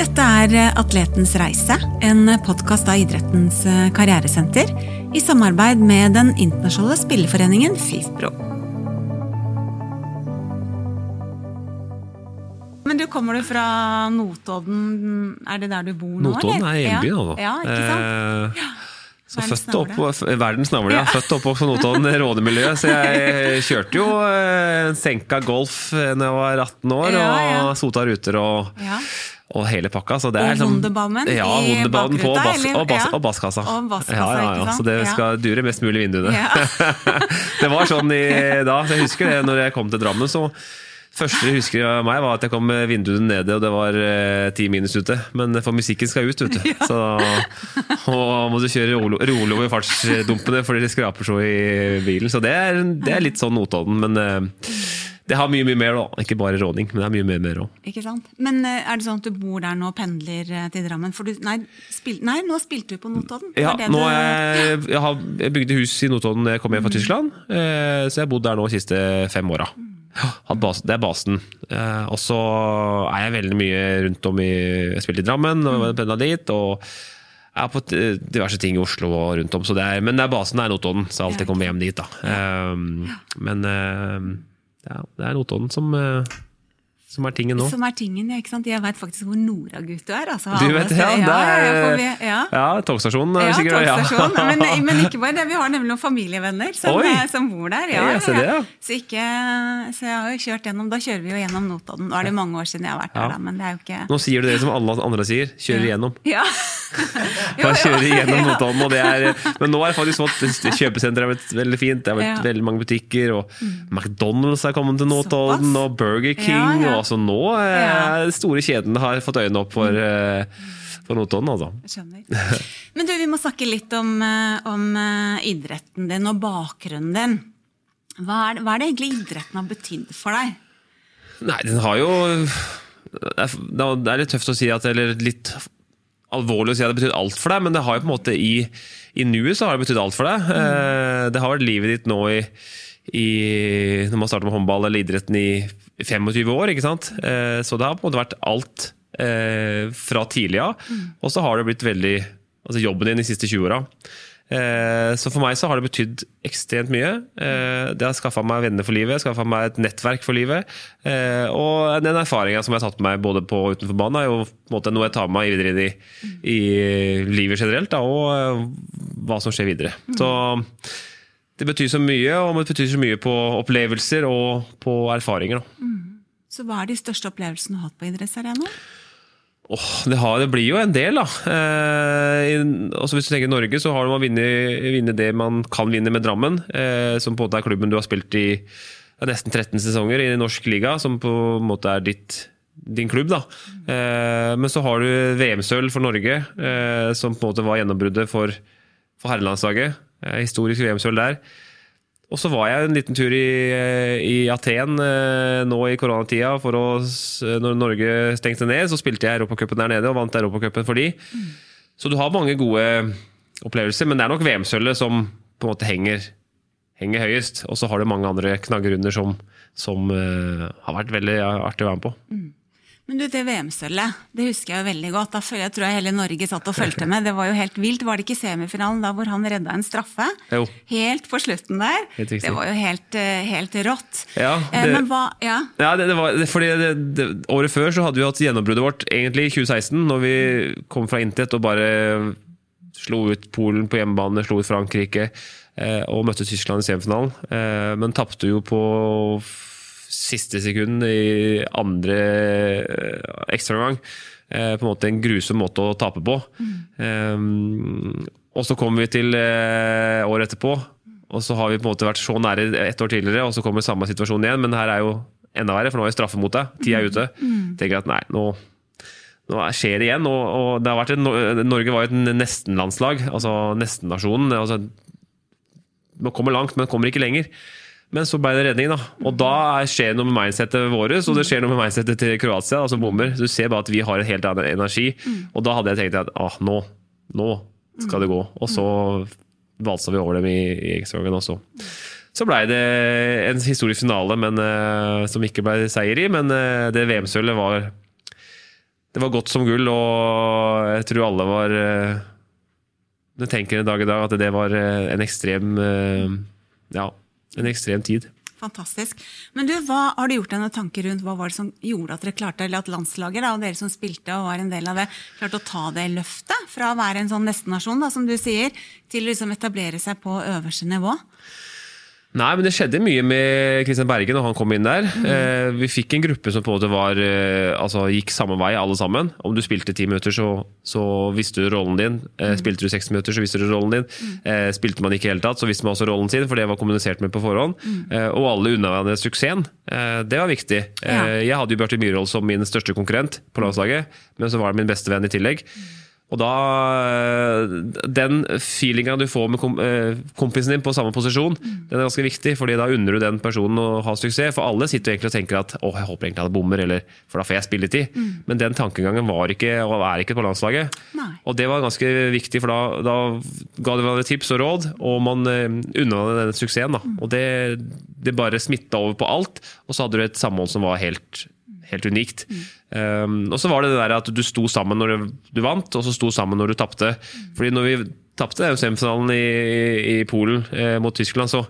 Dette er Atletens reise, en podkast av idrettens karrieresenter i samarbeid med den internasjonale spilleforeningen FIFPro. Men du, kommer du fra Notodden? Er det der du bor nå? Notodden er hjembyen, da. Ja, ikke sant? Eh, så Verdens født opp, verdens navle, ja. Født opp på Notodden, rådemiljø. Så jeg kjørte jo eh, senka golf da jeg var 18 år, og sota ruter og, Ja. Og hele pakka. Så det er liksom- Wunderbaummen ja, i bakruta, eller? og, basskassa. Ja. og basskassa. Og basskassa, ja, ja, ja. Så det Ja. skal dure mest mulig i vinduene. Ja. det var sånn i, da, så jeg husker det når jeg kom til Drammen. så første jeg husker av meg var at jeg kom med vinduene nede, og det var eh, ti minus ute. Men for musikken skal ut, vet du. Så, da må du kjøre rolo- over fartsdumpene, fordi de skraper så i bilen. Så det er, det er litt sånn Notodden. Men eh, det har mye mye mer, da. Ikke bare råning, men det er mye mer, mer òg. Ikke sant? Men eh, er det sånn at du bor der nå og pendler eh, til Drammen? For du, nei, spil, nei, nå spilte du på Notodden. Ja, Var det nå jeg, jeg, har, jeg bygde hus i Notodden da jeg kom hjem fra Tyskland. Eh, så jeg har bodd der nå de siste fem åra. Det er basen. Eh, og så er jeg veldig mye rundt om i Jeg spilte i Drammen og pendla dit. Og jeg er på diverse ting i Oslo og rundt om. Så det er, men det er basen er Notodden, så alltid kommer hjem dit. da. Men ja, det er Notodden som, eh, som er tingen nå. Som er tingen, ja, ikke sant? Jeg veit faktisk hvor Noragutt du er. Altså, Du vet, ja, det ja, er- for ja. Ja, togstasjonen er Ja, sikkert Ja. Men, men ikke bare det, vi har nemlig noen familievenner som, eh, som bor der. Ja, jeg ser det. Så, ikke, så jeg har jo kjørt gjennom, da kjører vi jo gjennom Notodden. Nå er det mange år siden jeg har vært der, da, men det er jo ikke Nå sier du det som alle andre sier. Kjører igjennom. Ja. Bare kjører igjennom Notodden, og det er, men nå har jeg faktisk fått kjøpesenteret er blitt veldig fint. Det har blitt. Mm. veldig mange butikker, og McDonald's er kommet til Notodden, og Burger King. Og altså nå Ja. store kjeden har fått øynene opp for, eh, for Notodden, altså. Skjønner. Men du, vi må snakke litt om, eh, om eh, idretten din og bakgrunnen din. Hva er, det- hva er det egentlig idretten har betydd for deg? Nei, den har jo Det er, det er litt tøft å si at Eller litt alvorlig å si at det betyr alt for deg, men det har jo på en måte i, i nuet så har det betydd alt for deg. Mm. Det har vært livet ditt nå i, i Når man starter med håndball eller idretten i 25 år, ikke sant. Eh, Så det har på en måte vært alt eh, fra tidlig av. Og så har det blitt veldig Altså jobben din de siste 20 åra. Eh, Så for meg så har det betydd ekstremt mye. Eh, Det har skaffa meg venner for livet, skaffa meg et nettverk for livet. Eh, Og den erfaringa som jeg har tatt med meg både på og utenfor banen, er jo på en måte noe jeg tar med meg videre i, i livet generelt, da, og eh, hva som skjer videre. Så det betyr så mye, og det betyr så mye på opplevelser og på erfaringer. Da. Så hva er de største opplevelsene du har hatt på idrettsarenaen? Oh, det, har, det blir jo en del, da. Eh, også hvis du tenker Norge, så har man vunnet vunnet det man kan vinne med Drammen. Eh, som på en måte er klubben du har spilt i ja, nesten 13 sesonger i norsk liga, som på en måte er ditt, din klubb. da. Eh, men så har du VM-sølv for Norge, eh, som på en måte var gjennombruddet for, for herrelandslaget. Eh, historisk VM-sølv der. Og så var jeg en liten tur i, i Aten eh, nå i koronatida. For å, når Norge stengte ned, så spilte jeg Europacupen der nede og vant Europacupen for de. Så du har mange gode opplevelser, men det er nok VM-sølvet som på en måte henger, henger høyest. Og så har du mange andre knagger under som, som uh, har vært veldig artig å være med på. Men du, det VM-sølvet, det husker jeg jo veldig godt. Da føler jeg tror jeg hele Norge satt og fulgte med. Det var jo helt vilt. Var det ikke semifinalen da hvor han redda en straffe? Jo. Helt på slutten der. Det var jo helt, eh, helt rått. Ja, Eh, det- Men hva Ja. Ja, det, det var, fordi det, Året før så hadde vi hatt gjennombruddet vårt egentlig i 2016, når vi kom fra intet og bare slo ut Polen på hjemmebane, slo ut Frankrike eh, og møtte Tyskland i semifinalen. Men tapte jo på siste sekund i andre eh, ekstraomgang. Eh, på en måte en grusom måte å tape på. Eh, og så kommer vi til året etterpå, og så har vi på en måte vært så nære ett år tidligere, og så kommer samme situasjon igjen, men her er jo enda verre, for nå er vi straffe mot deg. Tida er ute. Tenker at nei, nå, nå skjer det igjen. Og, og det har en, Norge var jo et nesten-landslag, altså nestennasjonen. Altså, man kommer langt, men kommer ikke lenger. Men så ble det redning, da. Og da skjer noe med mindsetet vårt, og det skjer noe med mindsetet til Kroatia, altså bommer. Du ser bare at vi har en helt annen energi. Og da hadde jeg tenkt at ah, nå, nå skal det gå. Og så valsa vi over dem i, i ekstraomgangen også. Så blei det en historisk finale men, eh, som ikke ble seier i, men eh, det VM-sølvet var det var godt som gull, og jeg tror alle var eh, Det tenker en dag i dag at det var eh, en ekstrem eh, Ja, en ekstrem tid. Fantastisk. Men du, hva Har du gjort deg noen tanker rundt hva var det som gjorde at dere klarte, eller at landslaget da, og dere som spilte og var en del av det, klarte å ta det løftet fra å være en sånn nestenasjon, da, som du sier, til å liksom etablere seg på øverste nivå? Nei, men det skjedde mye med Kristian Berge når han kom inn der. Eh, vi fikk en gruppe som på en måte var eh, altså gikk samme vei, alle sammen. Om du spilte ti minutter, så, så visste du rollen din. Eh, spilte du 60 minutter, så visste du rollen din. Eh, spilte man ikke i hele tatt, så visste man også rollen sin, for det var kommunisert med på forhånd. Eh, og alle unna hverandre suksessen. Eh, det var viktig. Eh, Ja. jeg hadde jo Bjarte Myhrvold som min største konkurrent på landslaget, men så var det min beste venn i tillegg. Og da eh, Den feelinga du får med eh, kompisen din på samme posisjon, den er ganske viktig, fordi da unner du den personen å ha suksess. For alle sitter jo egentlig og tenker at å, jeg håper egentlig han bommer, eller for da får jeg spilletid. Men den tankegangen var ikke, og er ikke på landslaget. Nei. Og det var ganske viktig, for da, da ga det hverandre tips og råd, og man uh, unna den suksessen. Da. Og det, det bare smitta over på alt, og så hadde du et samhold som var helt Helt unikt. Um, og så var det det der at du sto sammen når du, du vant, og så sto sammen når du tapte. Fordi når vi tapte semifinalen i, i Polen eh, mot Tyskland, så,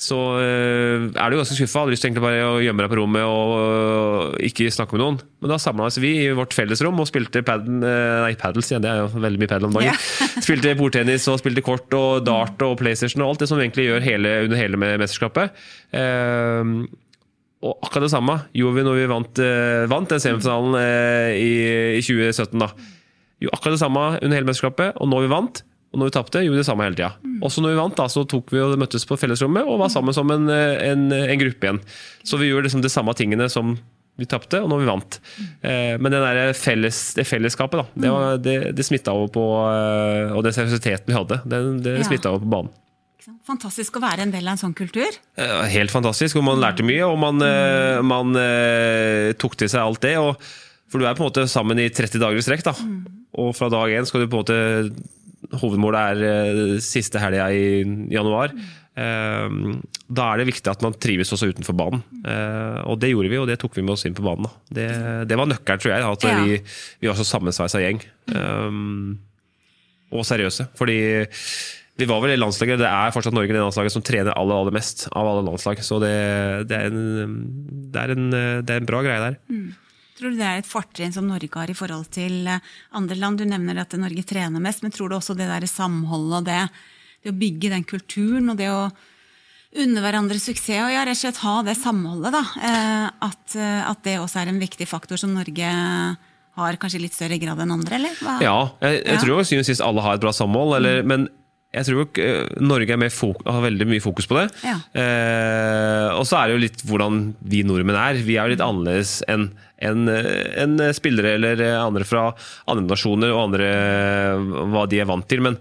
så eh, er du ganske skuffa. Hadde lyst til bare å gjemme deg på rommet og, og ikke snakke med noen. Men da samla vi i vårt fellesrom og spilte padden, eh, nei, paddles igjen, det er jo veldig mye paddle om dagen. spilte bordtennis og spilte kort og dart og PlayStation og alt det som vi egentlig gjør hele, under hele mesterskapet. Eh, og akkurat det samme gjorde vi når vi vant, eh, vant den semifinalen eh, i, i 2017. da. Jo, akkurat det samme under hele mesterskapet, og når vi vant, og når vi tapte, gjorde vi det samme hele tida. Også når vi vant, da, så tok vi og møttes på fellesrommet og var sammen som en, eh, en, en gruppe igjen. Så vi gjorde liksom de samme tingene som vi tapte, og når vi vant. Eh, men den der felles, det fellesskapet, da, det, var- det, det smitta over på eh, Og den seriøsiteten vi hadde, det, det Ja. smitta over på banen. Fantastisk å være en del av en sånn kultur. Helt fantastisk, og man lærte mye, og man, eh, man eh, tok til seg alt det. Og, for du er på en måte sammen i 30 dager i strekk, da. Og fra dag én skal du på en måte Hovedmålet er eh, siste helga i januar. Eh, Da er det viktig at man trives også utenfor banen. Eh, Og det gjorde vi, og det tok vi med oss inn på banen. Det, det var nøkkelen, tror jeg, at Ja. vi, vi var så sammensveisa gjeng. Og seriøse. Fordi vi var vel i landslaget, det er fortsatt Norge det landslaget som trener aller, aller mest av alle landslag. Så det, det, er, en, det, er, en, det er en bra greie der. Tror du det er et fortrinn som Norge har i forhold til eh, andre land? Du nevner at Norge trener mest, men tror du også det der samholdet og det, det å bygge den kulturen og det å unne hverandre suksess og ja, rett og slett ha det samholdet, da, eh, at, eh, at det også er en viktig faktor som Norge har kanskje i litt større grad enn andre, eller? Hva? Ja, jeg, jeg Ja. tror jo synes sist alle har et bra samhold, eller, men jeg tror jo eh, Norge har veldig mye fokus på det. Ja. Eh, og så er det jo litt hvordan vi nordmenn er. Vi er jo litt annerledes enn en, en spillere eller andre fra andre nasjoner og andre eh, hva de er vant til. Men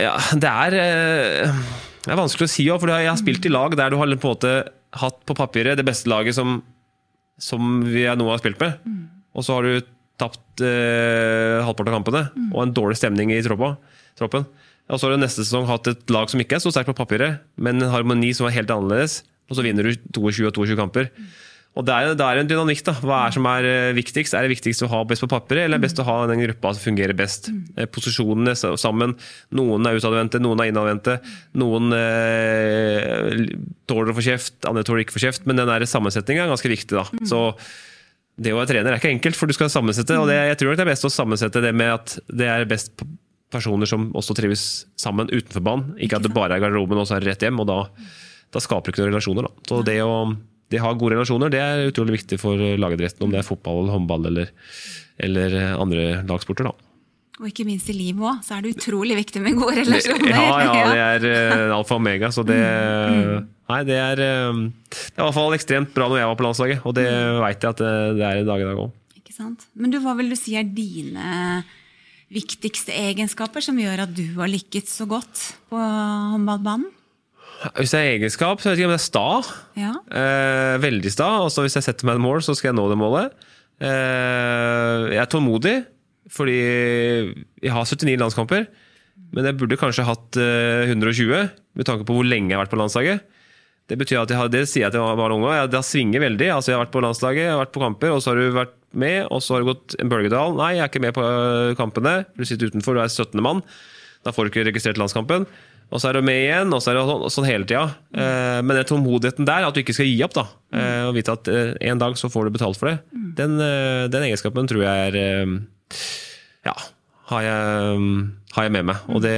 ja, det er, eh, det er vanskelig å si òg, for jeg har spilt i lag der du har på en måte hatt på papiret det beste laget som, som vi nå har spilt med. Og så har du tapt eh, halvparten av kampene og en dårlig stemning i troppa, troppen. Og så har du neste sesong hatt et lag som ikke er så sterkt på papiret, men en harmoni som er helt annerledes. Og så vinner du 22 av 22 kamper. Og det er, det er en dynamikk. da. Hva er som er eh, viktigst? Er det viktigst å ha best på papiret, eller er det best å ha den gruppa som fungerer best? Eh, Posisjonene sammen. Noen er utadvendte, noen er innadvendte. Noen eh, tåler å få kjeft, andre tåler ikke å få kjeft. Men den sammensetninga er ganske viktig. da. Så det å være trener er ikke enkelt, for du skal sammensette. Og det, jeg tror nok det er best å sammensette det med at det er best p- personer som også trives sammen utenfor banen. Ikke at det bare er garderoben og så er det rett hjem. og da, da skaper du ikke noen relasjoner. Da. Så det å, de å ha gode relasjoner det er utrolig viktig for lagidretten, om det er fotball, håndball eller, eller andre lagsporter. da. Og ikke minst i livet òg, så er det utrolig viktig med gode relasjoner. Ja, ja, det er uh, alfa og omega. Så det Nei, det er, eh, det er i hvert fall ekstremt bra når jeg var på landslaget, og det veit jeg at det, det er i dag i dag òg. Men du, hva vil du si er dine viktigste egenskaper som gjør at du har lykkes så godt på håndballbanen? Hvis det er egenskap, så vet jeg ikke om det er sta. Ja. Eh, veldig sta. Og så hvis jeg setter meg et mål, så skal jeg nå det målet. Eh, jeg er tålmodig, fordi jeg har 79 landskamper. Men jeg burde kanskje hatt eh, 120, med tanke på hvor lenge jeg har vært på landslaget. Det betyr at jeg har, det sier jeg til barn og unge, jeg, det har svinger veldig. Altså jeg har vært på landslaget, jeg har vært på kamper, og så har du vært med, og så har det gått en bølgedal. Nei, jeg er ikke med på øh, kampene. Du sitter utenfor, du er 17. mann. Da får du ikke registrert landskampen. Og så er du med igjen, og så er det sånn, sånn hele tida. Eh, men den tålmodigheten der, at du ikke skal gi opp, da, eh, og vite at eh, en dag så får du betalt for det, den, eh, den egenskapen tror jeg er eh, Ja, har jeg, har jeg med meg. Og det,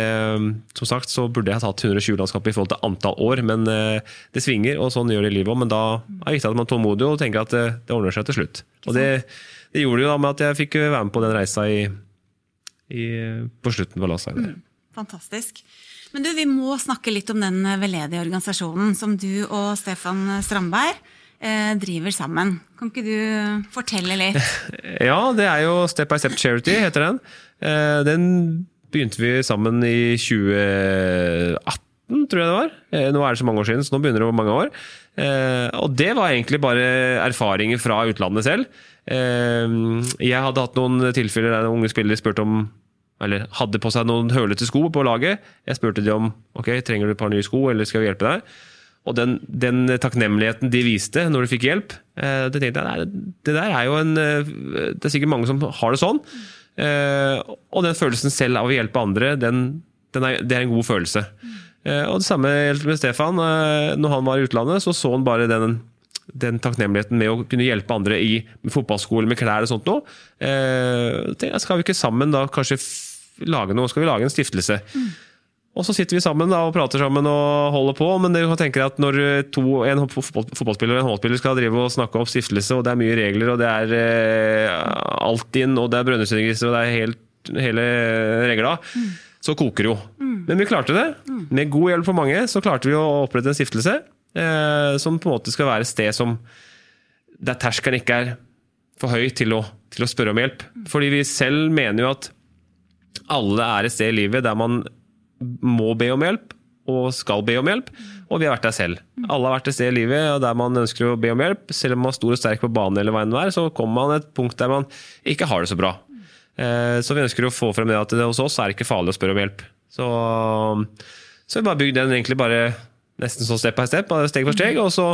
som sagt, så burde jeg tatt 120 landskap i forhold til antall år, men eh, det svinger, og sånn gjør det i livet òg. Men da er det viktig at man er tålmodig og tenker at det, det ordner seg til slutt. Og det, det gjorde det jo da med at jeg fikk være med på den reisa i, i, på slutten på landslaget. der. Fantastisk. Men du, vi må snakke litt om den veldedige organisasjonen som du og Stefan Strandberg driver sammen. Kan ikke du fortelle litt? Ja, det er jo Step by Step Charity, heter den. Eh, Den begynte vi sammen i 2018, tror jeg det var. Eh, Nå er det så mange år siden, så nå begynner det å mange år. Eh, Og det var egentlig bare erfaringer fra utlandet selv. Eh, Jeg hadde hatt noen tilfeller der unge spillere spurte om eller hadde på seg noen hølete sko på laget. Jeg spurte de om ok, trenger du et par nye sko, eller skal vi hjelpe deg. Og den, den takknemligheten de viste når de fikk hjelp, eh, det tenkte jeg, det der er jo en eh, Det er sikkert mange som har det sånn. Eh, og den følelsen selv av å hjelpe andre, den, den er, det er en god følelse. Og det samme med Stefan. Når han var i utlandet, så så han bare den, den takknemligheten med å kunne hjelpe andre i fotballskole, med klær og sånt noe. Skal vi ikke sammen da kanskje lage noe? Skal vi lage en stiftelse? Og så sitter vi sammen da, og prater sammen og holder på, men det kan tenke deg at når to, en fotballspiller og en håndballspiller skal drive og snakke opp stiftelse, og det er mye regler, og det er eh, Altinn, og det er Brønnøysundregisteret, og det er helt, hele regla, så koker det jo. Men vi klarte det. Med god hjelp for mange så klarte vi å opprette en stiftelse eh, som på en måte skal være et sted som der terskelen ikke er for høy til å, til å spørre om hjelp. Fordi vi selv mener jo at alle er et sted i livet der man må be om hjelp, og skal be om hjelp, og vi har vært der selv. Alle har vært et sted i livet der man ønsker å be om hjelp. Selv om man er stor og sterk på banen, eller veien enn er, så kommer man et punkt der man ikke har det så bra. Eh, Så vi ønsker å få frem det at det hos oss er ikke farlig å spørre om hjelp. Så, så vi bare bygd den egentlig bare nesten sånn step by step, steg for steg, og så,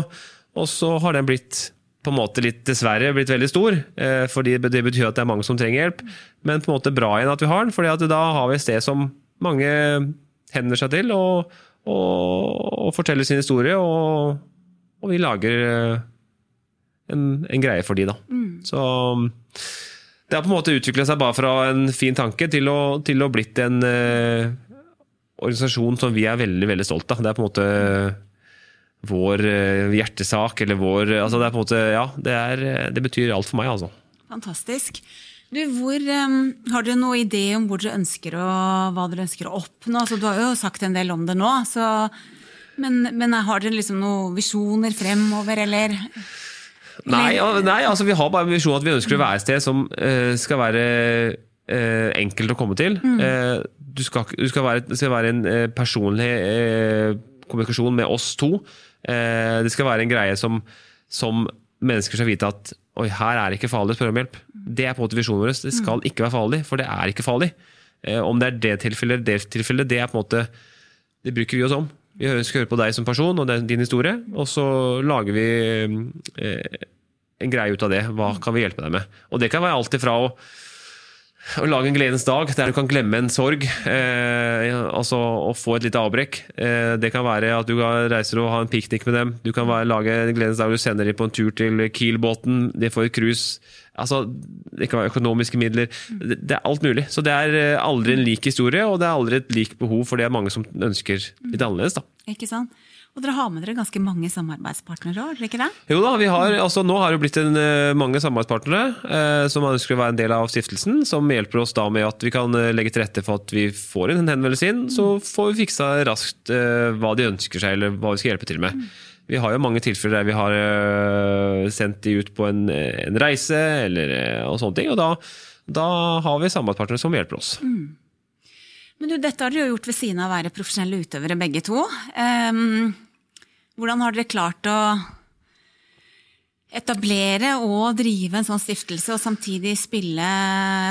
og så har den blitt på en måte litt, dessverre, blitt veldig stor. eh, fordi det betyr at det er mange som trenger hjelp. Men på en måte bra igjen at vi har den, at da har vi et sted som mange henvender seg til og, og, og forteller sin historie. Og, og vi lager eh, en, en greie for de, da. Så det har på en måte utviklet seg bare fra en fin tanke til å, til å blitt en eh, organisasjon som vi er veldig veldig stolt av. Det er på en måte vår eh, hjertesak, eller vår altså Det er på en måte, ja, det, er, det betyr alt for meg, altså. Fantastisk. Du, hvor, um, har dere noen idé om hvor dere ønsker å, hva dere ønsker å oppnå? Altså, du har jo sagt en del om det nå, så, men, men har dere liksom noen visjoner fremover, eller? Nei, nei, altså vi har bare en visjon at vi ønsker å være et sted som uh, skal være eh, enkelt å komme til. Eh, du, skal, du skal være, skal være en eh, personlig eh, kommunikasjon med oss to. Eh, det skal være en greie som, som mennesker skal vite at Oi, her er det ikke farlig å spørre om hjelp. Det er på en måte visjonen vår. Det skal ikke være farlig, for det er ikke farlig. Eh, om det er det tilfellet eller det tilfellet, det er på en måte Det bruker vi oss om. Vi skal høre på deg som person og din historie, og så lager vi eh, en greie ut av det. Hva kan vi hjelpe deg med? Og det kan være alt ifra å, å lage en gledens dag, der du kan glemme en sorg. Eh, altså å få et lite avbrekk. Eh, det kan være at du reiser og har en piknik med dem. Du kan være, lage en gledens dag, du sender dem på en tur til Kiel-båten. De får et cruise. Altså, det kan være økonomiske midler. Det, det er alt mulig. Så det er eh, aldri en lik historie, og det er aldri et likt behov, for det er mange som ønsker litt annerledes. da. Ikke sant? Og dere har med dere ganske mange samarbeidspartnere, òg, ikke det? Jo da, vi har, altså Nå har det blitt en, eh, mange samarbeidspartnere eh, som ønsker å være en del av stiftelsen. Som hjelper oss da med at vi kan eh, legge til rette for at vi får en henvendelse inn. Så får vi fiksa raskt eh, hva de ønsker seg, eller hva vi skal hjelpe til med. Vi har jo mange tilfeller der vi har eh, sendt de ut på en, en reise eller, og sånne ting. Og da, da har vi samarbeidspartnere som hjelper oss. Men du, dette har dere jo gjort ved siden av å være profesjonelle utøvere begge to. Um, hvordan har dere klart å etablere og drive en sånn stiftelse, og samtidig spille,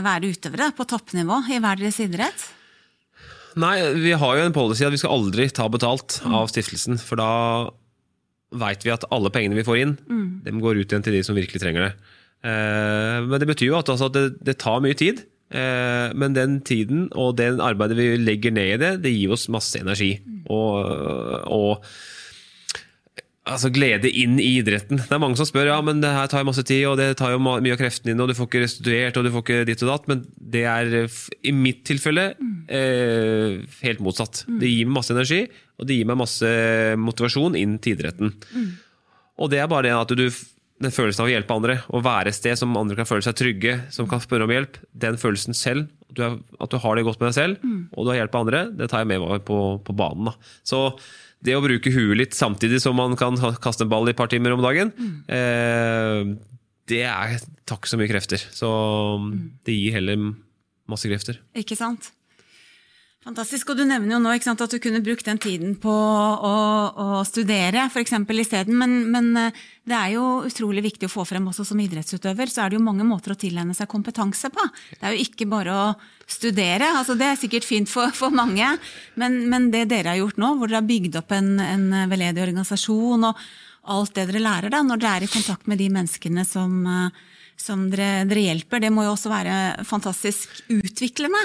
være utøvere på toppnivå i hver deres idrett? Nei, vi har jo en policy at vi skal aldri ta betalt av stiftelsen. For da veit vi at alle pengene vi får inn, dem går ut igjen til de som virkelig trenger det. Eh, men det betyr jo at, altså, det tar mye tid. Eh, men den tiden og det arbeidet vi legger ned i det, det gir oss masse energi. Og, og altså glede inn i idretten. Det er mange som spør ja, men det her tar masse tid, og det tar jo mye av kreftene dine, og du får ikke restituert, og du får ikke ditt og datt. Men det er i mitt tilfelle eh, helt motsatt. Det gir meg masse energi, og det gir meg masse motivasjon inn til idretten. Og det er bare det at du den følelsen av å hjelpe andre, å være et sted som andre kan føle seg trygge, som kan spørre om hjelp, den følelsen selv, at du, er, at du har det godt med deg selv, og du har hjelp av andre, det tar jeg med meg på, på banen. Da. Så det å bruke huet litt samtidig som man kan kaste en ball i et par timer om dagen, eh, det er, takk så mye krefter. Så det gir heller masse krefter. Ikke sant? Fantastisk. Og du nevner jo nå sant, at du kunne brukt den tiden på å, å studere f.eks. isteden. Men, men eh, det er jo utrolig viktig å få frem også som idrettsutøver, så er det jo mange måter å tilegne seg kompetanse på. Det er jo ikke bare å studere. altså Det er sikkert fint for, for mange, men, men det dere har gjort nå, hvor dere har bygd opp en, en veldedig organisasjon og alt det dere lærer da, når dere er i kontakt med de menneskene som eh, som dere, dere hjelper, det må jo også være fantastisk utviklende.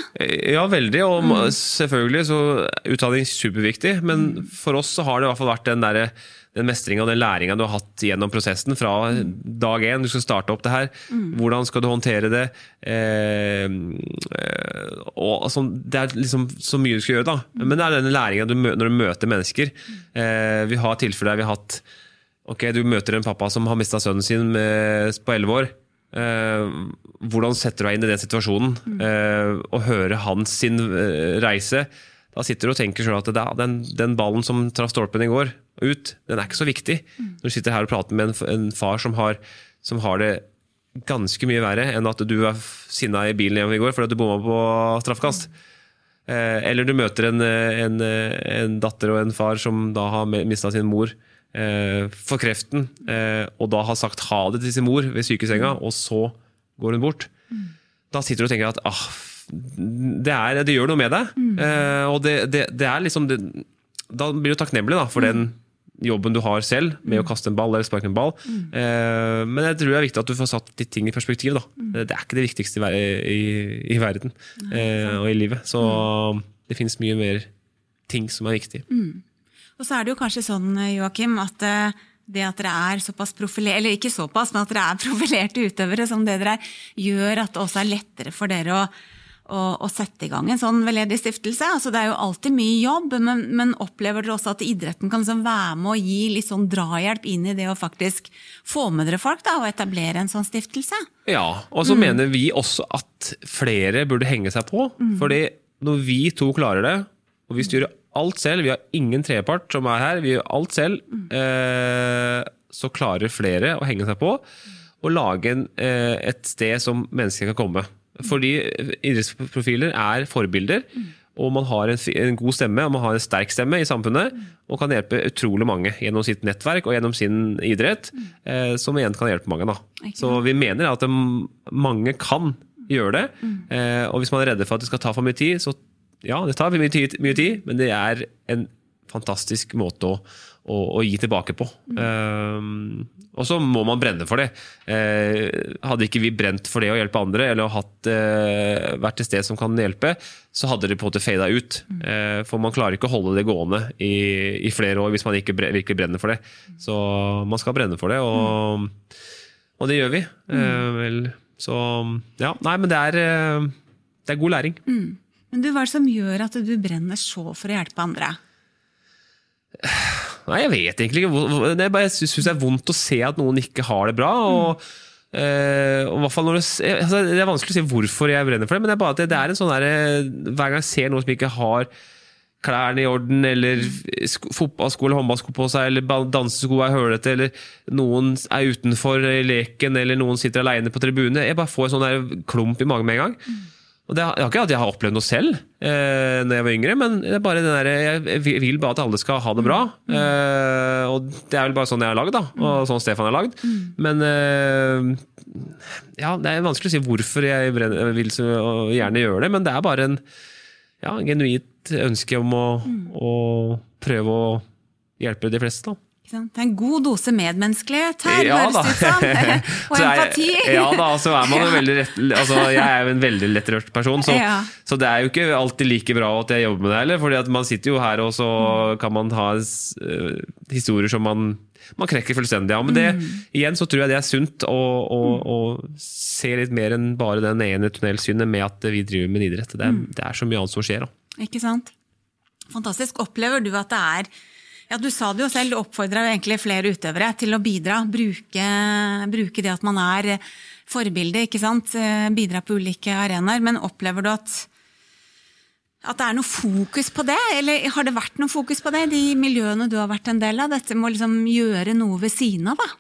Ja, veldig. Og mm. selvfølgelig så er utdanning superviktig. Men for oss så har det i hvert fall vært den, der, den mestringa og den læringa du har hatt gjennom prosessen fra dag én. Du skal starte opp det her. Hvordan skal du håndtere det? Eh, eh, og altså, Det er liksom så mye du skal gjøre, da. Men det er denne læringa når du møter mennesker. Eh, vi har tilfeller der vi har hatt Ok, Du møter en pappa som har mista sønnen sin med, på elleve år. Eh, hvordan setter du deg inn i den situasjonen? Eh, og høre hans sin eh, reise. Da sitter du og tenker sjøl at da, den, den ballen som traff stolpen i går, ut, den er ikke så viktig. Når du sitter her og prater med en, en far som har, som har det ganske mye verre enn at du f- sinna i bilen hjemme i går fordi du bomma på straffekast. Eh, eller du møter en, en, en datter og en far som da har mista sin mor for kreften, eh, og da har sagt ha det til sin mor ved sykesenga, og så går hun bort. Da sitter du og tenker at ah, det, er, det gjør noe med deg. Eh, og det, det, det er liksom det, Da blir du takknemlig da, for den jobben du har selv med å kaste en ball eller sparke en ball. Eh, men jeg tror det er viktig at du får satt ditt ting i perspektiv. Da. Det er ikke det viktigste i, i, i verden eh, og i livet. Så det finnes mye mer ting som er viktig. Og så er det jo kanskje sånn, Joakim, at eh, det at dere er såpass profilerte, eller ikke såpass, men at dere er profilerte utøvere som det dere er, gjør at det også er lettere for dere å, å, å sette i gang en sånn veldedig stiftelse. Altså, det er jo alltid mye jobb, men, men opplever dere også at idretten kan liksom være med å gi litt sånn drahjelp inn i det å faktisk få med dere folk da, og etablere en sånn stiftelse? Ja, og så mener vi også at flere burde henge seg på. Fordi når vi to klarer det, og vi styrer alt selv, vi har ingen tredjepart som er her, vi gjør alt selv, eh, så klarer flere å henge seg på og lage en, eh, et sted som mennesker kan komme. Fordi idrettsprofiler er forbilder, og man har en, en god stemme og man har en sterk stemme i samfunnet, og kan hjelpe utrolig mange gjennom sitt nettverk og gjennom sin idrett, eh, som igjen kan hjelpe mange. Da. Så vi mener at mange kan gjøre det, eh, og hvis man er redde for at det skal ta for mye tid, så ja, det tar mye tid, mye tid men det er en fantastisk måte å, å, å gi tilbake på. Um, og så må man brenne for det. Uh, hadde ikke vi brent for det å hjelpe andre, eller hatt, uh, vært et sted som kan hjelpe, så hadde det på en måte fada ut. Uh, for man klarer ikke å holde det gående i, i flere år hvis man ikke bre, virkelig brenner for det. Så man skal brenne for det, og, og det gjør vi. Vel, så ja, nei, men det er, det er god læring. Men du, hva er det som gjør at du brenner så for å hjelpe andre? Nei, jeg vet egentlig ikke. Det er bare, jeg syns det er vondt å se at noen ikke har det bra. og eh, og hvert fall når det, altså, det er vanskelig å si hvorfor jeg brenner for det, men det er bare at det, det er en sånn der, hver gang jeg ser noen som ikke har klærne i orden, eller sk fotballsko eller håndballsko på seg, eller dansesko er hølete, eller noen er utenfor leken, eller noen sitter aleine på tribunen. Jeg bare får en sånn der klump i magen med en gang. Og det, har- ikke at jeg har opplevd noe selv eh, når jeg var yngre, men det er bare den der, jeg vil- bare at alle skal ha det bra. Eh, og det er vel bare sånn jeg er lagd, da, og sånn Stefan er lagd. Men eh, ja, det er vanskelig å si hvorfor jeg jeg vil så gjerne gjøre det, men det er bare en ja, genuint ønske om å, å prøve å hjelpe de fleste. da. Det er en god dose medmenneskelighet her, Ja høres det ut som. Og empati. Ja da, så er man jo veldig rett, altså Jeg er jo en veldig lettrørt person, så, Ja. så det er jo ikke alltid like bra at jeg jobber med det heller. For man sitter jo her, og så kan man ha uh, historier som man man krekker fullstendig av. Men det, igjen så tror jeg det er sunt å, å, å se litt mer enn bare den ene tunnelsynet med at vi driver med idrett. Det er, det er så mye annet som skjer. Da. Ikke sant? Fantastisk. Opplever du at det er ja, Du sa det jo selv, du oppfordra egentlig flere utøvere til å bidra. Bruke, bruke det at man er forbilde, ikke sant. Eh, Bidra på ulike arenaer. Men opplever du at, at det er noe fokus på det? Eller har det vært noe fokus på det, de miljøene du har vært en del av? Dette med å liksom gjøre noe ved siden av, da?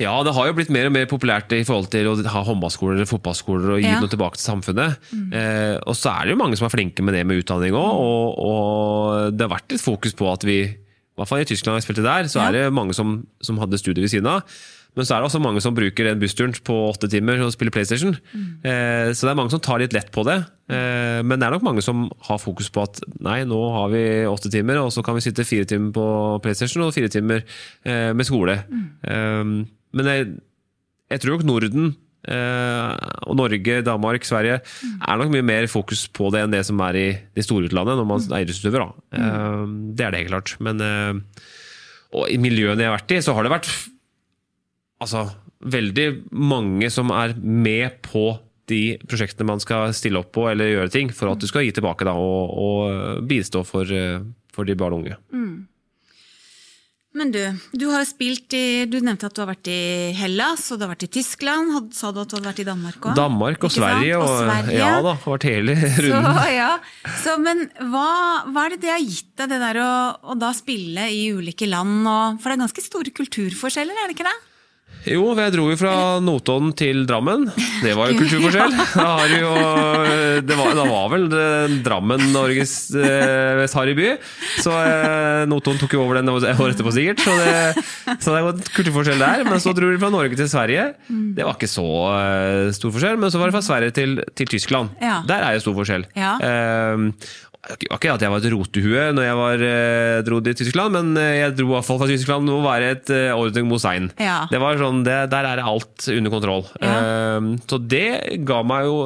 Ja, det har jo blitt mer og mer populært i forhold til å ha håndballskoler eller fotballskoler og gi Ja. noe tilbake til samfunnet. Eh, og så er det jo mange som er flinke med det med utdanning òg, og, og det har vært et fokus på at vi i hvert fall i Tyskland jeg spilte der, så Ja. er det mange som, som hadde studier ved siden av. Men så er det også mange som bruker den bussturen på åtte timer og spiller PlayStation. Eh, så det er mange som tar litt lett på det. Eh, men det er nok mange som har fokus på at nei, nå har vi åtte timer, og så kan vi sitte fire timer på PlayStation og fire timer eh, med skole. Eh, men jeg, jeg tror nok Norden og Norge, Danmark, Sverige er nok mye mer fokus på det enn det som er i de store utlandet når man er idrettsutøver. da. Eh, det er det helt klart. Men eh, og i miljøene jeg har vært i, så har det vært altså, veldig mange som er med på de prosjektene man skal stille opp på eller gjøre ting, for at du skal gi tilbake da, og, og bistå for, eh, for de barn og unge. Men du, du har jo spilt i Du nevnte at du har vært i Hellas, og du har vært i Tyskland. Had- Sa du at du hadde vært i Danmark òg? Danmark og Sverige, og, Sverige. ja da, har vært hele runden. Så, ja. så, men hva, hva er det det har gitt deg, det der å, å da spille i ulike land? Og, for det er ganske store kulturforskjeller, er det ikke det? Jo, jeg dro jo fra Notodden til Drammen. Det var jo kulturforskjell. Da, jo, det var, da var vel det, Drammen Norges eh, mest harry by. Så eh, Notodden tok jo over den året etterpå, sikkert. Så det, så det var kulturforskjell der. Men så dro de fra Norge til Sverige. Det var ikke så eh, stor forskjell. Men så var det fra Sverige til, til Tyskland. Ja. Der er jo stor forskjell. Ja. Eh, ikke at jeg var et rotehue når jeg var, eh, dro til Tyskland, men eh, jeg dro i hvert fall fra Tyskland å være et eh, Ordnung Mosein. Ja. Det var sånn, det, der er alt under kontroll. Ja. Um, så det ga meg jo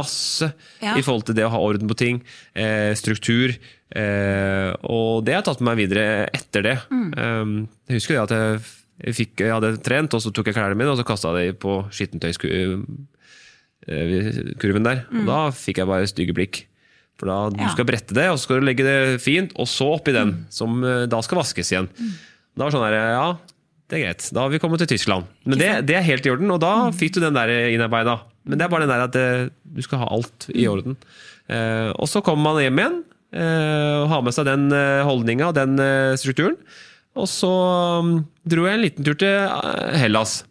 masse Ja. i forhold til det å ha orden på ting, eh, struktur. Eh, og det har tatt med meg videre etter det. Mm. Um, jeg husker det at jeg, fikk, jeg hadde trent, og så tok jeg klærne mine og så kasta dem på skittentøyskurven der. Og da fikk jeg bare stygge blikk. For da Mm. Ja. du skal brette det, og så skal du legge det fint, og så oppi den, som eh, da skal vaskes igjen. Mm. Da var sånn der, ja, det er greit. Da har vi kommet til Tyskland. Men det, det er helt i orden, og da Mm. fikk du den der innarbeida. Men det er bare den der at det, du skal ha alt i Mm. orden. Eh, og så kommer man hjem igjen eh, og har med seg den eh, holdninga og den eh, strukturen. Og så mm, dro jeg en liten tur til eh, Hellas.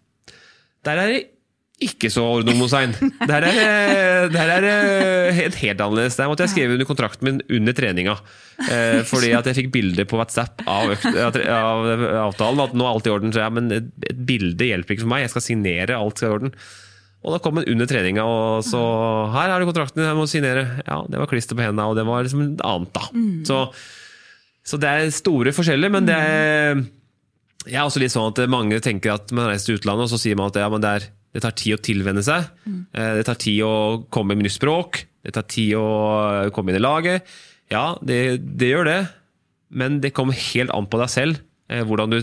Der er det ikke så ordnomosein. Der er det der er helt, helt annerledes. Der måtte jeg skrive under kontrakten min under treninga. Eh, fordi at jeg fikk bilde på WhatsApp av, økt, av, av avtalen. At nå er alt i orden. Så ja, men et, bilde hjelper ikke for meg. Jeg skal signere. Alt skal i orden. Og da kom den under treninga, og så Her har du kontrakten jeg må signere. Ja, det var klister på hendene, og det var liksom et annet, da. Så, så det er store forskjeller, men det er jeg er også litt sånn at mange tenker at man reiser til utlandet, og så sier man at ja, men det, er, det tar tid å tilvenne seg. Mm. Det tar tid å komme med nytt språk. Det tar tid å komme inn i laget. Ja, det, det gjør det, men det kommer helt an på deg selv eh, hvordan du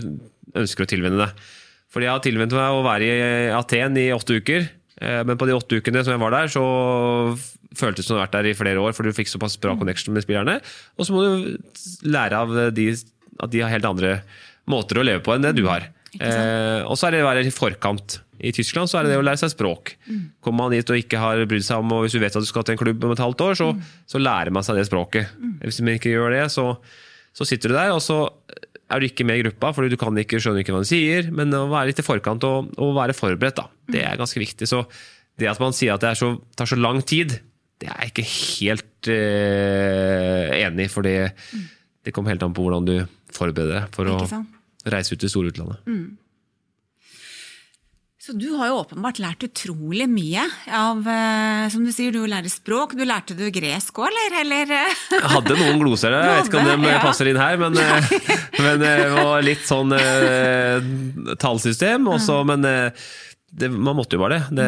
ønsker å tilvenne deg. Fordi jeg har tilvennet meg å være i Aten i åtte uker, eh, men på de åtte ukene som jeg var der, så føltes det som du har vært der i flere år, for du fikk såpass bra connection med spillerne. Og så må du lære av de, at de har helt andre måter å leve på enn det du har. Eh, og så er det å være i forkant. I Tyskland så er det det å lære seg språk. Kommer man dit og ikke har brydd seg om, og hvis du vet at du skal til en klubb om et halvt år, så, så lærer man seg det språket. Hvis man ikke gjør det, så, så sitter du der, og så er du ikke med i gruppa, fordi du kan ikke, skjønner ikke hva de sier. Men å være litt i forkant og, og være forberedt, da, det er ganske viktig. Så det at man sier at det er så, tar så lang tid, det er jeg ikke helt eh, enig i. For det, det kommer helt an på hvordan du forbereder deg for å reise ut til store utlandet. Så du har jo åpenbart lært utrolig mye av eh, Som du sier, du lærer språk. Du lærte du gresk òg, eller? eller? eh? Jeg hadde noen gloser der, jeg vet ikke om de ja. passer inn her, men, eh, men eh, det var litt sånn eh, tallsystem også, men eh, det, man måtte jo bare det. det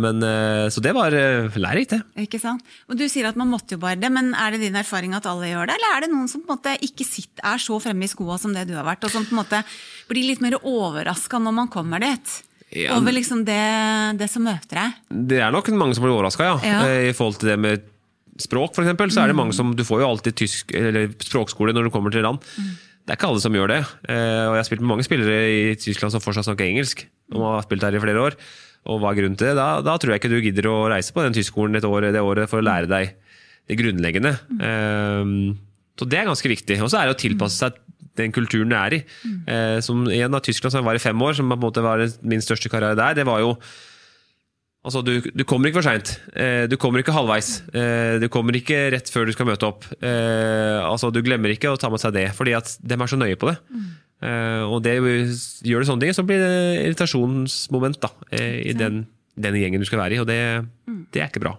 men, eh, så det var eh, lærerikt, det. Ikke sant? Og Du sier at man måtte jo bare det, men er det din erfaring at alle gjør det? Eller er det noen som på en måte ikke sitter, er så fremme i skoa som det du har vært, og som på en måte blir litt mer overraska når man kommer dit? Ja. Over liksom det, det som møter deg? Det er nok mange som blir overraska, ja. Ja. Eh, I forhold til det med språk, for eksempel, så er det mange som Du får jo alltid tysk, eller språkskole når du kommer til land. Det er ikke alle som gjør det. Eh, Og jeg har spilt med mange spillere i Tyskland som fortsatt snakker engelsk, og har spilt her i flere år. Og hva er grunnen til det? Da, da tror jeg ikke du gidder å reise på den tyskskolen år, det året for å lære deg det grunnleggende. Eh, Så det er ganske viktig. Og så er det å tilpasse seg den kulturen du er i. Eh, Som igjen av Tyskland, som jeg var i fem år, som på en måte var min største karriere der, det var jo Altså, du, du kommer ikke for seint. Eh, du kommer ikke halvveis. Eh, du kommer ikke rett før du skal møte opp. Eh, altså, du glemmer ikke å ta med seg det, fordi at de er så nøye på det. Eh, og det, gjør du sånne ting, så blir det irritasjonsmoment da, eh, i den, den gjengen du skal være i, og det, det er ikke bra.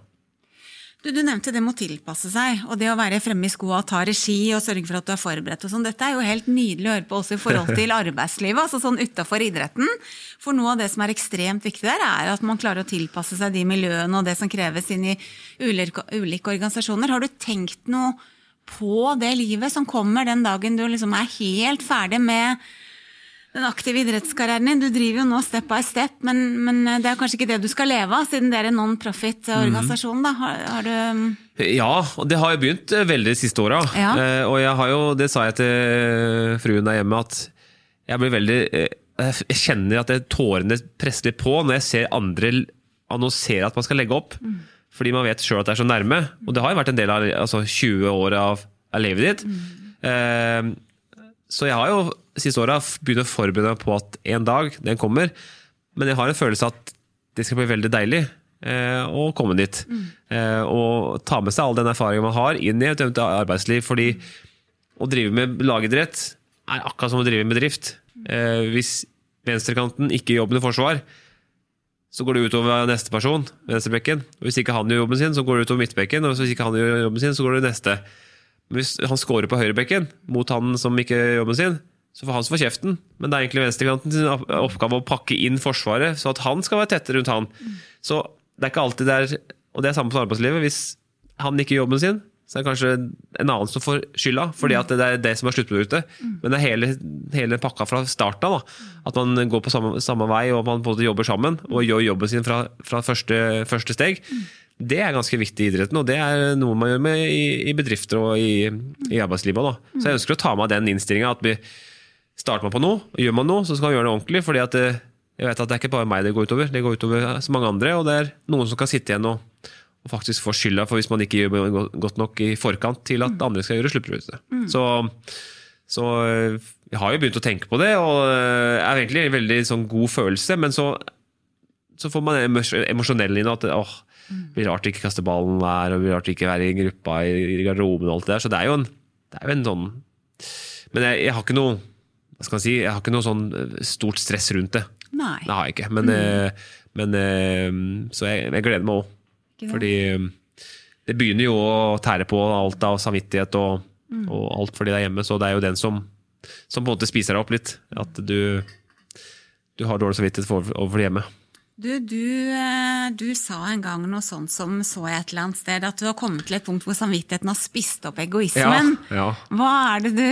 Du, du nevnte det med å tilpasse seg, og det å være fremme i skoa, ta regi og sørge for at du er forberedt og sånn. Dette er jo helt nydelig å høre på også i forhold til arbeidslivet, altså sånn utafor idretten. For noe av det som er ekstremt viktig der, er at man klarer å tilpasse seg de miljøene og det som kreves inn i ulike, ulike organisasjoner. Har du tenkt noe på det livet som kommer den dagen du liksom er helt ferdig med den aktive idrettskarrieren din. Du driver jo nå step by step, men, men det er kanskje ikke det du skal leve av, siden det er en non-profit-organisasjon. da. Har, har du Ja, og det har jo begynt eh, veldig de siste åra. Ja. Eh, og jeg har jo, det sa jeg til fruen der hjemme, at jeg blir veldig eh, Jeg kjenner at det, tårene presser litt på når jeg ser andre annonsere at man skal legge opp. Fordi man vet sjøl at det er så nærme. Og det har jo vært en del av altså 20 år av, av livet ditt. Eh, så jeg har jo siste åra begynt å forberede meg på at en dag, den kommer. Men jeg har en følelse at det skal bli veldig deilig eh, å komme dit. Eh, og ta med seg all den erfaringen man har inn i et eventuelt arbeidsliv. Fordi å drive med lagidrett er akkurat som å drive med drift. Eh, hvis venstrekanten ikke jobben i forsvar, så går det utover neste person, venstrebekken. Og hvis ikke han gjør jobben sin, så går det utover midtbekken. Og hvis ikke han gjør jobben sin, så går det neste. Men hvis han scorer på høyrebekken mot han som ikke gjør jobben sin, så får han som får kjeften. Men det er egentlig venstrekanten sin oppgave å pakke inn forsvaret, så at han skal være tett rundt han. Så det er ikke alltid det er Og det er samme som arbeidslivet. Hvis han ikke gjør jobben sin, så er det kanskje en annen som får skylda, fordi at det er det som er sluttproduktet. Men det er hele, hele pakka fra starten av. At man går på samme, samme vei, og man både jobber sammen og gjør jobben sin fra, fra første, første steg. Det er ganske viktig i idretten, og det er noe man gjør med i, i bedrifter og i, i arbeidslivet. Da. Så jeg ønsker å ta med den innstillinga at vi starter man på noe, og gjør man noe, så skal man gjøre det ordentlig. fordi at det, jeg vet at det er ikke bare meg det går utover, det går utover så mange andre. Og det er noen som kan sitte igjen og, og faktisk få skylda for hvis man ikke gjør det godt nok i forkant til at andre skal gjøre sluttproduktet. Så, så øh, jeg har jo begynt å tenke på det, og det er egentlig en veldig sånn god følelse, men så, så får man emos- emosjonell inn at åh, det blir rart å ikke kaste ballen der, og det blir rart å ikke være i gruppa i garderoben og alt det der. Så det er jo en, det er jo en sånn Men jeg, jeg har ikke noe hva skal man si, jeg har ikke noe sånn øh, stort stress rundt det. Nei. Det har jeg ikke. Men, mm. men eh, Så jeg, jeg gleder meg òg. Fordi eh, det begynner jo å tære på alt av samvittighet og, og alt for de der hjemme, så det er jo den som, som på en måte spiser deg opp litt. At du, du har dårlig samvittighet for, overfor de hjemme. Du, du, eh, du sa en gang noe sånt som så jeg et eller annet sted, at du har kommet til et punkt hvor samvittigheten har spist opp egoismen. ja. Hva er det du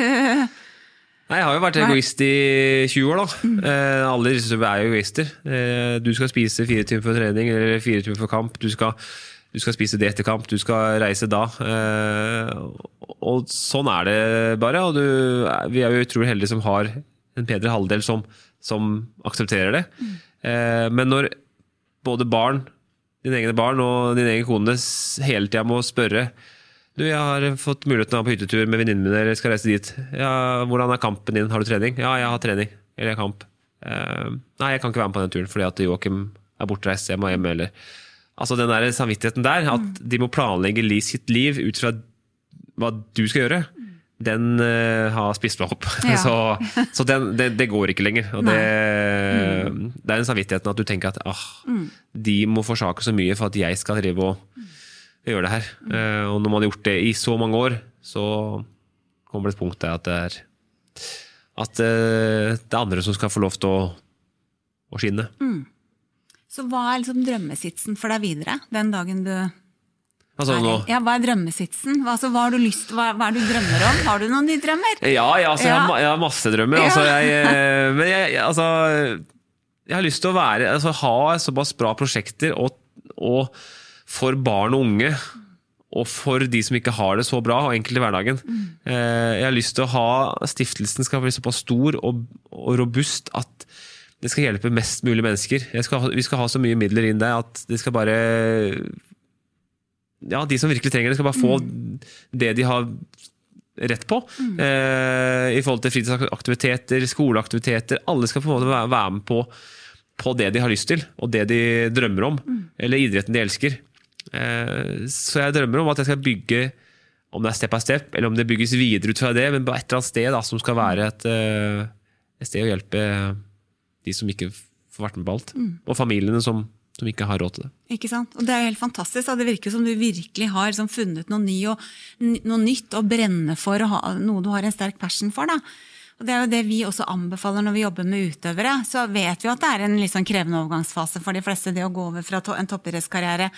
Nei, Jeg har jo vært egoist i 20 år, da. Eh, alle disse er jo egoister. Eh, du skal spise fire timer for trening eller fire timer for kamp. Du skal, du skal spise det etter kamp, du skal reise da. Eh, og sånn er det bare. Og du, vi er jo utrolig heldige som har en bedre halvdel som, som aksepterer det. Eh, men når både barn, dine egne barn og din egen kone hele tida må spørre du, jeg har fått muligheten av på hyttetur med venninnen min, eller skal reise dit. Ja, hvordan er kampen din? Har du trening? Ja, jeg har trening. Eller kamp. Uh, nei, jeg kan ikke være med på den turen fordi at Joakim er bortreist. Jeg må hjem, eller Altså den der samvittigheten der, at de må planlegge sitt liv ut fra hva du skal gjøre, den uh, har spist meg opp. Ja. så så den, det, det går ikke lenger. Og det, mm. Det er den samvittigheten at du tenker at ah, de må forsake så mye for at jeg skal drive og gjøre det her. Eh, og når man har gjort det i så mange år, så kommer det et punkt der at det er at eh, det er andre som skal få lov til å, å skinne. Så hva er liksom drømmesitsen for deg videre den dagen du Altså, er Ja, hva er drømmesitsen? Altså, hva har du lyst hva, hva er du drømmer om? Har du noen nye drømmer? Ja, ja altså, Jeg, har, jeg har masse drømmer. Altså, jeg, eh, men jeg, jeg- altså, jeg har lyst til å være, altså, ha såpass bra prosjekter og, og for barn og unge. Og for de som ikke har det så bra og enkelt i hverdagen. Mm. Jeg har lyst til å ha Stiftelsen skal bli såpass stor og, og robust at det skal hjelpe mest mulig mennesker. Skal, vi skal ha så mye midler inn der at det skal bare Ja, de som virkelig trenger det, skal bare få det de har rett på. Eh, I forhold til fritidsaktiviteter, skoleaktiviteter. Alle skal på en måte være være med på, på det de har lyst til, og det de drømmer om. Eller idretten de elsker. Eh, så jeg drømmer om at jeg skal bygge, om det er step by step, eller om det bygges videre ut fra det, men på et eller annet sted da, som skal være et, eh, et sted å hjelpe de som ikke får vært med på alt. Og familiene som, som ikke har råd til det. Ikke sant? Og det er jo helt fantastisk. Da. Det virker som du virkelig har liksom, funnet noe, ny og, noe nytt å brenne for, og ha, noe du har en sterk passion for. Da. Og Det er jo det vi også anbefaler når vi jobber med utøvere. Så vet vi at det er en sånn krevende overgangsfase for de fleste, det å gå over fra en toppidrettskarriere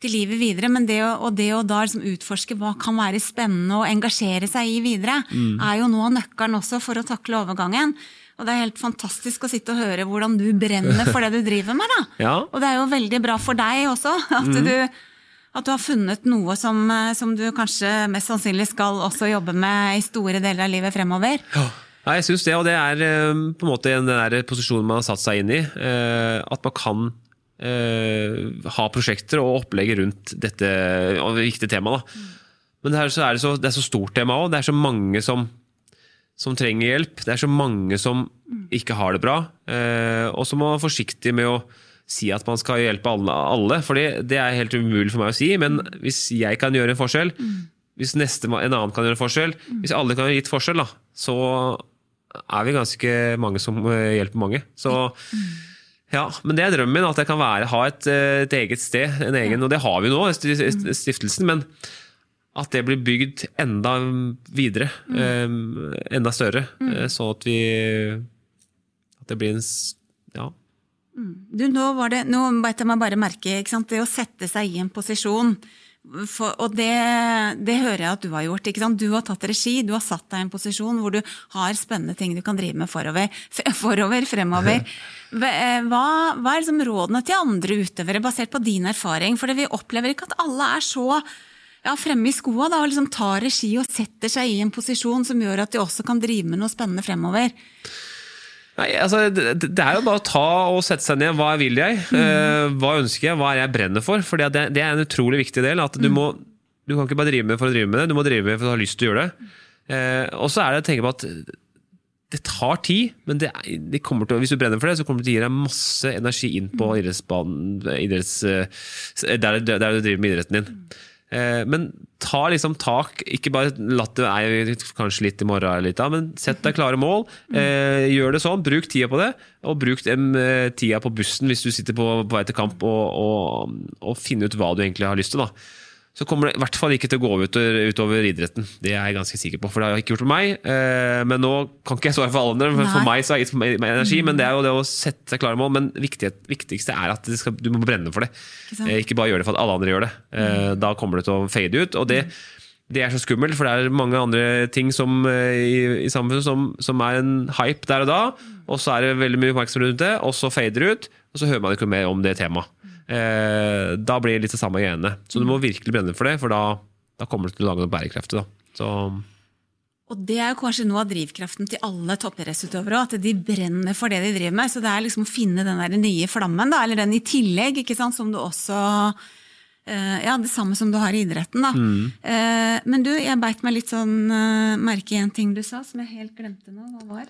til livet videre. Men det å, og det å da liksom utforske hva kan være spennende å engasjere seg i videre, er jo av nøkkelen også for å takle overgangen. Og det er helt fantastisk å sitte og høre hvordan du brenner for det du driver med. da. Ja. Og det er jo veldig bra for deg også, at, du, at du har funnet noe som, eh, som du kanskje mest sannsynlig skal også jobbe med i store deler av livet fremover. Ja, jeg syns det, og det er eh, på en måte den der posisjonen man har satt seg inn i. eh, At man kan eh, ha prosjekter og opplegg rundt dette viktige temaet. Men det er, så er det, så, det er så stort tema òg. Det er så mange som, som trenger hjelp. Det er så mange som ikke har det bra. Uh, Og så må man være forsiktig med å si at man skal hjelpe alle, alle for det er helt umulig for meg å si. Men hvis jeg kan gjøre en forskjell, hvis neste, en annen kan gjøre en forskjell, hvis alle kan gjøre litt forskjell, da, så er vi ganske mange som eh, hjelper mange. Så ja, men det er drømmen min, at jeg kan være, ha et, eh, et eget sted. En egen, Og det har vi nå, sti- sti- stiftelsen. Men at det blir bygd enda videre. eh, enda større. Mm. Sånn at vi At det blir en Ja. Du, nå var det, nå beit jeg meg bare merke, det å sette seg i en posisjon, for, og det, det hører jeg at du har gjort. ikke sant? Du har tatt regi, du har satt deg i en posisjon hvor du har spennende ting du kan drive med forover, forover fremover. Hva, hva er liksom rådene til andre utøvere, basert på din erfaring? For vi opplever ikke at alle er så ja, fremme i skoa da, og liksom tar regi og setter seg i en posisjon som gjør at de også kan drive med noe spennende fremover. Nei, altså, det, det er jo bare å ta og sette seg ned. Hva vil jeg? Mm. hva ønsker jeg? Hva er jeg brenner for? For det, det er en utrolig viktig del. At du, må, du kan ikke bare drive med for å drive med det, du må drive med for å ha lyst til å gjøre det. Eh, og så er det å tenke på at det tar tid, men det, det kommer til, hvis du brenner for det, så kommer det til å gi deg masse energi inn på idrettsbanen, idretts, eh, der, der du driver med idretten din. Eh, Men ta liksom tak, ikke bare latt det være kanskje litt i morgen, eller litt, men sett deg klare mål. Eh, gjør det sånn, bruk tida på det, og bruk den eh, tida på bussen hvis du sitter på, på vei til kamp, og, og, og finne ut hva du egentlig har lyst til. da. Så kommer det i hvert fall ikke til å gå utover, utover idretten. Det er jeg ganske sikker på, for det har jeg ikke gjort for meg. Eh, Men nå kan ikke jeg svare for alle andre, for, for meg så har jeg gitt meg energi. Men det er jo det å sette seg klare mål. Men viktighet, viktigste er at det skal, du må brenne for det. Ikke? Eh, Ikke bare gjøre det for at alle andre gjør det. Eh, Da kommer det til å fade ut. Og det, det er så skummelt, for det er mange andre ting som, eh, i, i samfunnet som, som er en hype der og da, og så er det veldig mye oppmerksomhet rundt det, og så fader det ut, og så hører man ikke mer om det temaet. Eh, Da blir det litt det samme greiene. Så du må virkelig brenne for det, for da, da kommer du til å lage noe bærekraftig. Da. Så, Og det er jo kanskje noe av drivkraften til alle toppidrettsutøvere at de brenner for det de driver med. Så det er liksom å finne den der nye flammen, da, eller den i tillegg, ikke sant, som du også eh, Ja, det samme som du har i idretten, da. Eh, Men du, jeg beit meg litt sånn eh, merke i en ting du sa, som jeg helt glemte nå. Hva var?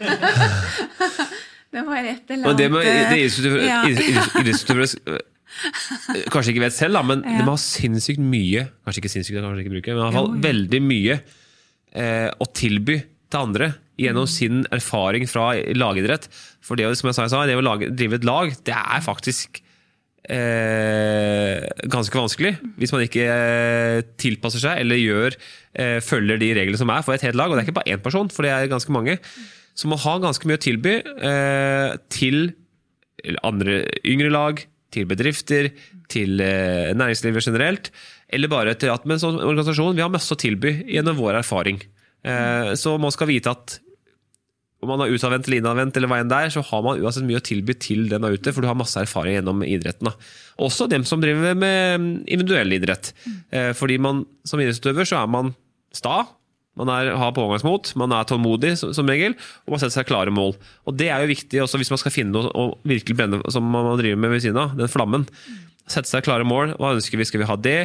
det var et eller annet annet det med eh, ja. eh, kanskje ikke vet selv, da, men de har sinnssykt mye Kanskje ikke sinnssykt, kanskje ikke bruker, men i hvert fall veldig mye eh, å tilby til andre gjennom sin erfaring fra lagidrett. For det, som jeg sa, det å lage, drive et lag, det er faktisk eh, ganske vanskelig. Hvis man ikke eh, tilpasser seg eller gjør, eh, følger de reglene som er for et helt lag. Og det er ikke bare én person, for det er ganske mange. Så man ha ganske mye å tilby eh, til andre yngre lag, til bedrifter, til eh, næringslivet generelt. Eller bare til at med en sånn organisasjon, vi har masse å tilby gjennom vår erfaring. Eh, så man skal vite at om man er utadvendt eller innadvendt, eller hva enn det er, så har man uansett mye å tilby til den der ute, for du har masse erfaring gjennom idretten. Da. Også dem som driver med individuell idrett. Eh, fordi man som idrettsutøver så er man sta, man er, har pågangsmot, man er tålmodig som, regel, og man setter seg klare mål. Og Det er jo viktig også hvis man skal finne noe å virkelig brenne som man driver med ved siden av, den flammen. Sette seg klare mål. Hva ønsker vi? Skal vi ha det?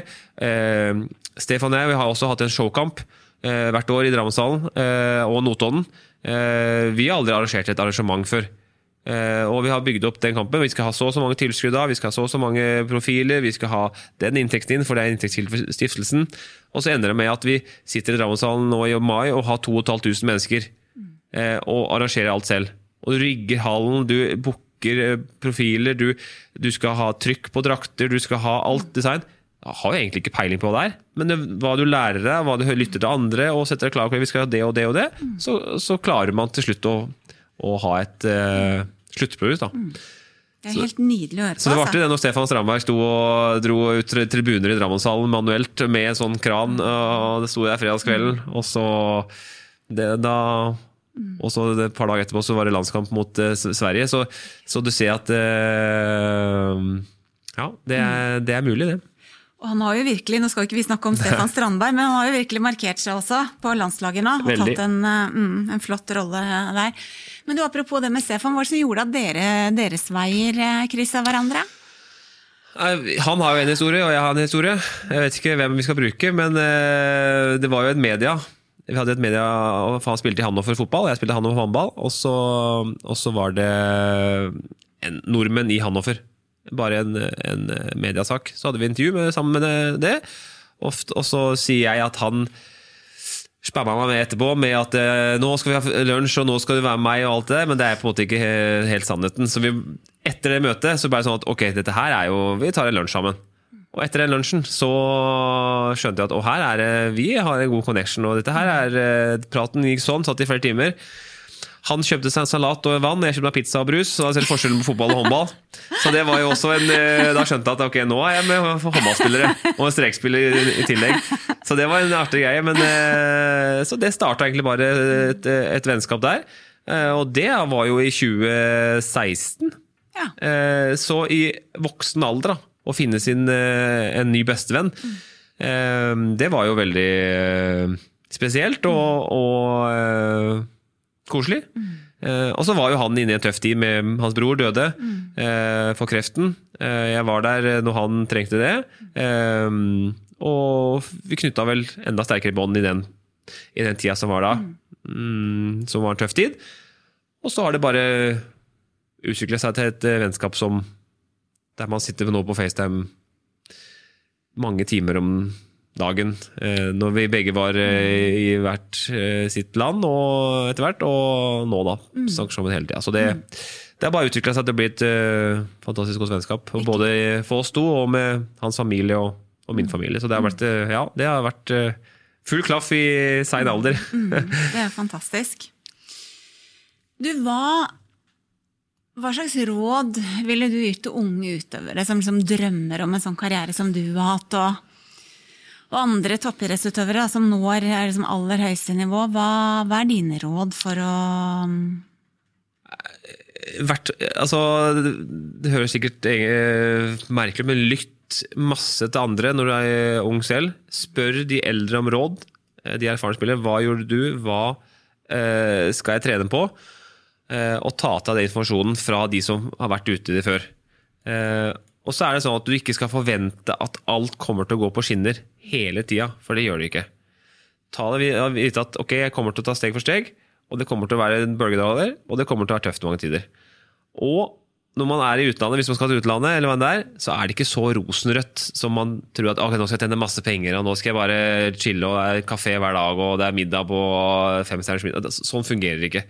Eh, Stefan og jeg vi har også hatt en showkamp eh, hvert år i Drammenshallen eh, og Notodden. Eh, vi har aldri arrangert et arrangement før. Eh, og vi har bygd opp den kampen. Vi skal ha så og så mange tilskudd da, vi skal ha så og så mange profiler, vi skal ha den inntekten inn, for det er inntektskilde for stiftelsen. Og så ender det med at vi sitter i Drammenshallen nå i mai og har 2500 mennesker. Eh, og arrangerer alt selv. Og du rigger hallen, du booker eh, profiler, du, du skal ha trykk på drakter, du skal ha alt design. Jeg har jo egentlig ikke peiling på hva det er, men det, hva du lærer deg, hva du lytter til andre, og setter deg klar at vi skal ha det og det og det, så, så klarer man til slutt å, å ha et uh, sluttprodukt. da. Det er helt nydelig å høre på. Så det var altså. artig det når Stefan Strandberg sto og dro ut tribuner i Drammenshallen manuelt med en sånn kran, og det sto der fredagskvelden, og så det, da og så et par dager etterpå så var det landskamp mot eh, Sverige, så, så du ser at eh, Ja, det er, det er mulig, det. Og han har jo virkelig, Nå skal ikke vi snakke om Stefan Strandberg, men han har jo virkelig markert seg også på landslaget nå. Og tatt en, eh, mm, en flott rolle der. Men du, apropos det med Stefan, hva er det som gjorde at dere, deres veier eh, kryssa hverandre? Han har jo en historie, og jeg har en historie. Jeg vet ikke hvem vi skal bruke, men eh, det var jo et media. Vi hadde et media, for Han spilte i Hannover fotball, og jeg spilte i Hannover håndball. Og så, og så var det en nordmenn i Hannover. Bare en, en mediasak. Så hadde vi intervju med, sammen med det. Ofte, Og, så sier jeg at han spamma meg med etterpå med at eh, nå skal vi ha lunsj, og nå skal du være med meg, og alt det men det er på en måte ikke he- helt sannheten. Så vi, etter det møtet så ble det sånn at ok, dette her er jo Vi tar en lunsj sammen. Og etter den lunsjen så skjønte jeg at å, her er det, vi har en god connection, og dette her er eh, Praten gikk sånn, satt i flere timer. Han kjøpte seg en salat og vann, jeg kjøpte meg pizza og brus. Så da ser du forskjellen på fotball og håndball. Så det var jo også en eh, Da skjønte jeg at ok, nå er jeg med håndballspillere. Og en strekspiller i- tillegg. Så det var en artig greie. Men, eh, så det starta egentlig bare et, et vennskap der. Eh, Og det var jo i 2016. Ja. Så i voksen alder, da, å finne sin, en ny bestevenn, mm. det var jo veldig spesielt og, og eh, koselig. Eh, Og så var jo han inne i en tøff tid med hans bror døde eh, for kreften. Eh, Jeg var der når han trengte det. Eh, Og vi knytta vel enda sterkere bånd i den, i den tida som var da. Mm, som var en tøff tid. Og så har det bare utvikla seg til et eh, vennskap som der man sitter nå på FaceTime mange timer om dagen. Eh, når vi begge var eh, i hvert eh, sitt land og etter hvert, og nå, da. Snakker sammen hele tida. Så det, det har bare utvikla seg til å bli et uh, fantastisk godt vennskap. Både for oss to og med hans familie og, og min familie. Så det har vært, ja, det har vært uh, full klaff i sein alder. Det er fantastisk. Du, hva, hva slags råd ville du gitt til unge utøvere som liksom drømmer om en sånn karriere som du har hatt, og, og andre toppidrettsutøvere som når liksom aller høyeste nivå? Hva, hva er dine råd for å vært, altså, det høres sikkert eh, merkelig ut, men lytt masse til andre når du er ung selv. Spør de eldre om råd. eh, De erfarne spillerne. Hva gjorde du? Hva eh, skal jeg trene på? Eh, og ta til deg den informasjonen fra de som har vært ute i det før. Og så er det sånn at du ikke skal forvente at alt kommer til å gå på skinner hele tida, for det gjør det ikke. Ta det vite at ok, jeg kommer til å ta steg for steg, og det kommer til å være en bølgedaler, og det kommer til å være tøft mange tider. Og når man er i utlandet, hvis man skal til utlandet, eller hva det er, så er det ikke så rosenrødt som man tror at ok, nå skal jeg tjene masse penger, og nå skal jeg bare chille, og det er kafé hver dag, og det er middag på femstjerners middag. Sånn fungerer det ikke.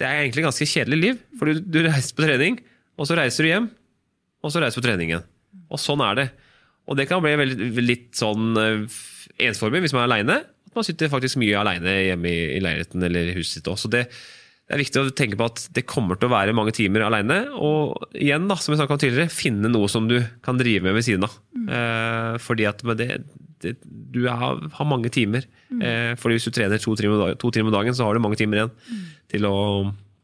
Det er egentlig et ganske kjedelig liv, for du, du reiser på trening, og så reiser du hjem, og så reiser du på trening igjen. Og sånn er det. Og det kan bli veldig, litt sånn eh, ensformig hvis man er aleine. At man sitter faktisk mye aleine hjemme i, i leiligheten eller huset sitt også. Det, det er viktig å tenke på at det kommer til å være mange timer aleine. Og igjen, da, som jeg snakket om tidligere, finne noe som du kan drive med ved siden av. Eh, fordi at det, det Du har, har mange timer. Eh, fordi hvis du trener to timer, dagen- to timer om dagen, så har du mange timer igjen til, å,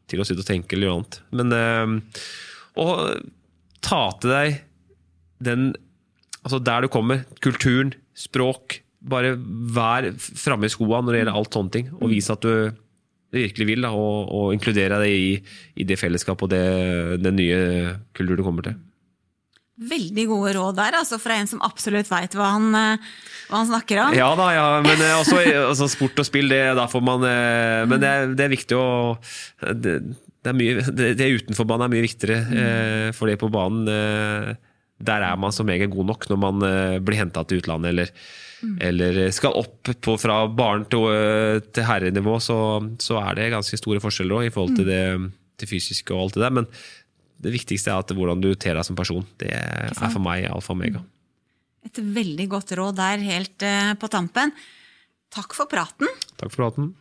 til å sitte og tenke eller gjøre annet. Men eh, å ta til deg den Altså der du kommer, kulturen, språk Bare vær framme i skoa når det gjelder alt sånne ting, og vis at du virkelig vil, da, og, og inkludere deg i, i det fellesskapet og det, den nye kulturen du kommer til. Veldig gode råd der, altså fra en som absolutt veit hva, han, eh, hva han snakker om. Ja da, ja, men eh, også, altså, sport og spill, det, da får man eh, Men det, det er viktig å det, det, er mye, det, det utenfor banen er mye viktigere, eh, for det på banen eh, Der er man som regel god nok når man eh, blir henta til utlandet eller, eller skal opp på, fra barn til, til herrenivå, så, så er det ganske store forskjeller også, i forhold til det, det fysiske og alt det der. Men det viktigste er at hvordan du ter deg som person. Det er for meg alfa og omega. Et veldig godt råd der helt på tampen. Takk for praten. Takk for praten.